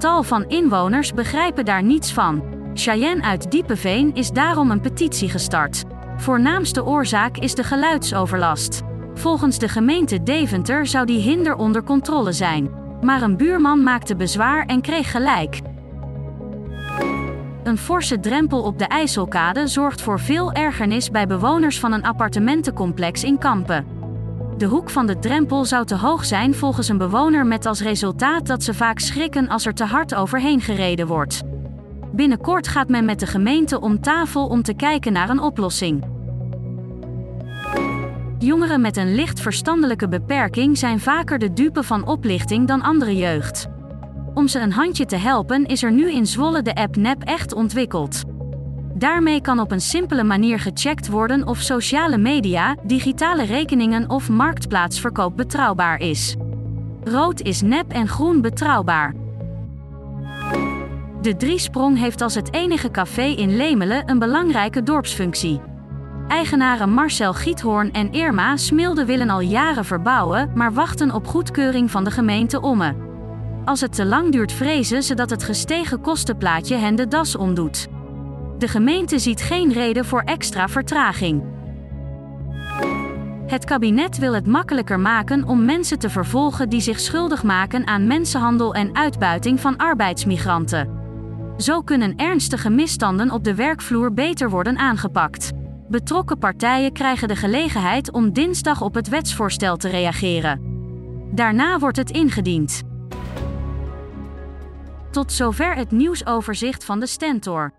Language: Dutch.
Tal van inwoners begrijpen daar niets van. Cheyenne uit Diepeveen is daarom een petitie gestart. Voornaamste oorzaak is de geluidsoverlast. Volgens de gemeente Deventer zou die hinder onder controle zijn. Maar een buurman maakte bezwaar en kreeg gelijk. Een forse drempel op de IJsselkade zorgt voor veel ergernis bij bewoners van een appartementencomplex in Kampen. De hoek van de drempel zou te hoog zijn volgens een bewoner met als resultaat dat ze vaak schrikken als er te hard overheen gereden wordt. Binnenkort gaat men met de gemeente om tafel om te kijken naar een oplossing. Jongeren met een licht verstandelijke beperking zijn vaker de dupe van oplichting dan andere jeugd. Om ze een handje te helpen is er nu in Zwolle de app Nep Echt ontwikkeld. Daarmee kan op een simpele manier gecheckt worden of sociale media, digitale rekeningen of marktplaatsverkoop betrouwbaar is. Rood is nep en groen betrouwbaar. De Driesprong heeft als het enige café in Lemelen een belangrijke dorpsfunctie. Eigenaren Marcel Giethoorn en Irma Smilde willen al jaren verbouwen, maar wachten op goedkeuring van de gemeente Omme. Als het te lang duurt vrezen ze dat het gestegen kostenplaatje hen de das omdoet. De gemeente ziet geen reden voor extra vertraging. Het kabinet wil het makkelijker maken om mensen te vervolgen die zich schuldig maken aan mensenhandel en uitbuiting van arbeidsmigranten. Zo kunnen ernstige misstanden op de werkvloer beter worden aangepakt. Betrokken partijen krijgen de gelegenheid om dinsdag op het wetsvoorstel te reageren. Daarna wordt het ingediend. Tot zover het nieuwsoverzicht van de Stentor.